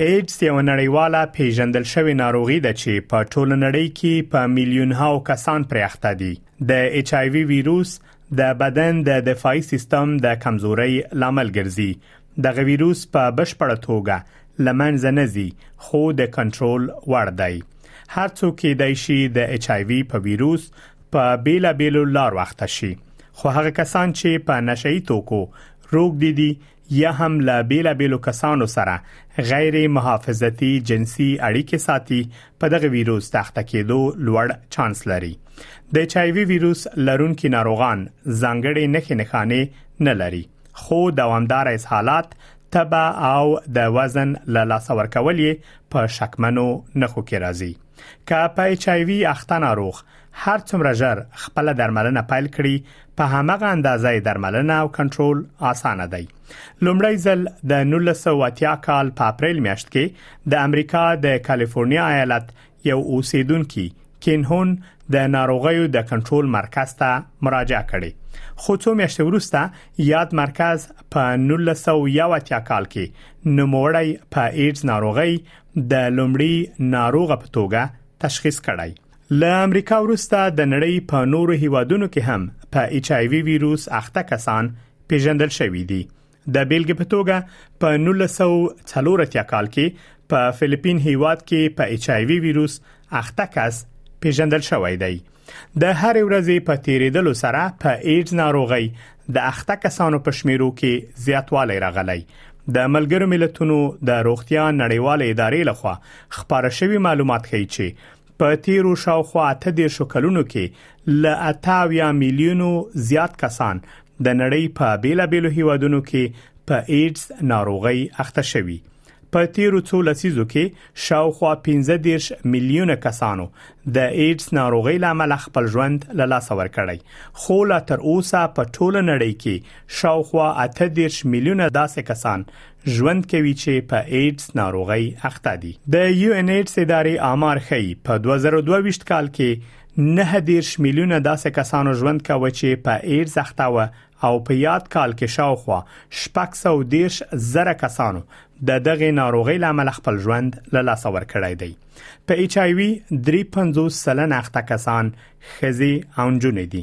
ایډز یو نړیواله پیژندل شوې ناروغي ده چې په ټوله نړۍ کې په میلیونهاو کسان پرې اخته دي د ایچ آی وی ویروس د بدن د دفاعي سیستم د کمزورۍ لامل ګرځي دغه ویروس په بشپړه توګه لمنځه نه ځي خو د کنټرول وړ دی هر څوک کېدای شي د ایچ آی وی په ویروس په بیلا بیلو لار وخته شي خو هغه کسان چې په نشئی توکو روغ دي دي یا هم له بیلابیلو کسانو سره غیر محافظتي جنسي اړیکې ساتي په دغه ویروس د اخته کېدو لوړ چانس لري د ایچ آی وی ویروس لرونکي ناروغان ځانګړي نخې نخانه نه لري خو دوامدار اسهالات تبه او د وزن له لاس ورکول په شکمنو نخو کې راځي که په ایچ آی وی اخته ناروغ هر څومره ژر خپل درملنه پیل کړي په همغه اندازې درملنه او کنټرول اسانه دی لومړی ځل د 1980 کال په اپریل میاشت کې د امریکا د کالیفورنیا ایالت یو اوسیدونکو کینهون د ناروغیو د کنټرول مرکز ته مراجعه کړې خو څو میاشتې وروسته یاد مرکز په 1980 کال کې نوموړی په ایډز ناروغي د لومړي ناروغ په توګه تشخیص کړی له امریکا وروسته د نړۍ په نورو هیوادونو کې هم په ایچ آی وی ویروس اخته کسان پیژندل شوې دي د بیلګې په توګه په 1940 کال کې په فلیپین هیواد کې په ایچ آی وی ویروس اخته کس پیژندل شوې دی د هر ورځې په تیریدلو سره په ایډز ناروغي د اخته کسانو په شمیرو کې زیاتوالی راغلی د ملګرو ملتونو د روغتیا نړیواله ادارې لخوا خبره شوی معلومات ښیي چې په تیرو شاوخوا اته دیرشو کلونو کې له اته اویا میلیونو زیات کسان د نړۍ په بیلابیلو هیوادونو کې په ایډز ناروغي اخته شوي په تیرو څو لسیزو کې شاوخوا 15 میلیونه کسانو د ایډز ناروغي لامل خپل ژوند له لاسه ورکړی خو لا تر اوسه په ټوله نړۍ کې شاوخوا 13 میلیونه داسې کسان ژوند کوي چې په ایډز ناروغي اخته دي د یو ان ایډز ادارې آمار ښيي په 2022 کال کې نه دیرش میلیونه داسې کسانو ژوند کاوه چې په ایډز اخته و او په یاد کال کې شاوخوا شپږ سو دیرش زره کسانو د دغه ناروغي لامل خپل ژوند له لاسه ورکړی دی په ایچ آی وی 350 سلنه اخته کسان خزي او جنې دي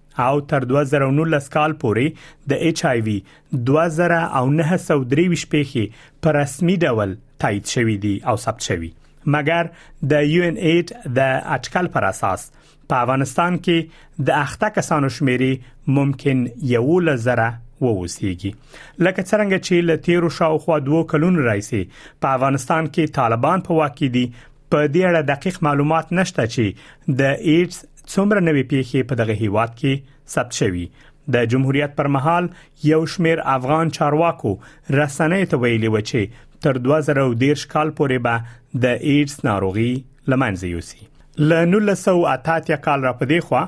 او تر 2019 کال پورې د ایچ آی وی 2923 پیښې په رسمي ډول تایید شوې دي او ثبت شوې مګر د یو ان ایډ د اټکل پر اساس په افغانستان کې د اخته کسانو شمیرې ممکن یو لزره ووسیږي لکه څنګه چې ل تیرو شاوخوا دوه کلونو راځي په افغانستان کې طالبان په واکې دي په دې اړه دقیق معلومات نشته چې د ایډز څومره نوې پیښې په دغه هیواد کې ثبت شوي د جمهوریت پر مهال یو شمیر افغان چارواکو رسنۍ ته ویلي و چې تر 2013 کال پورې به د ایډز ناروغي لمنځه یوسي ل 1980 کال را پدې خو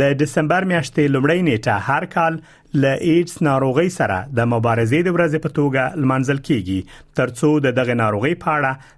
د دسمبر میاشتې لومړی نیټه هر کال ل ایډز ناروغي سره د مبارزې د ورځې په توګه لمانځل کیږي ترڅو د دغه ناروغي په اړه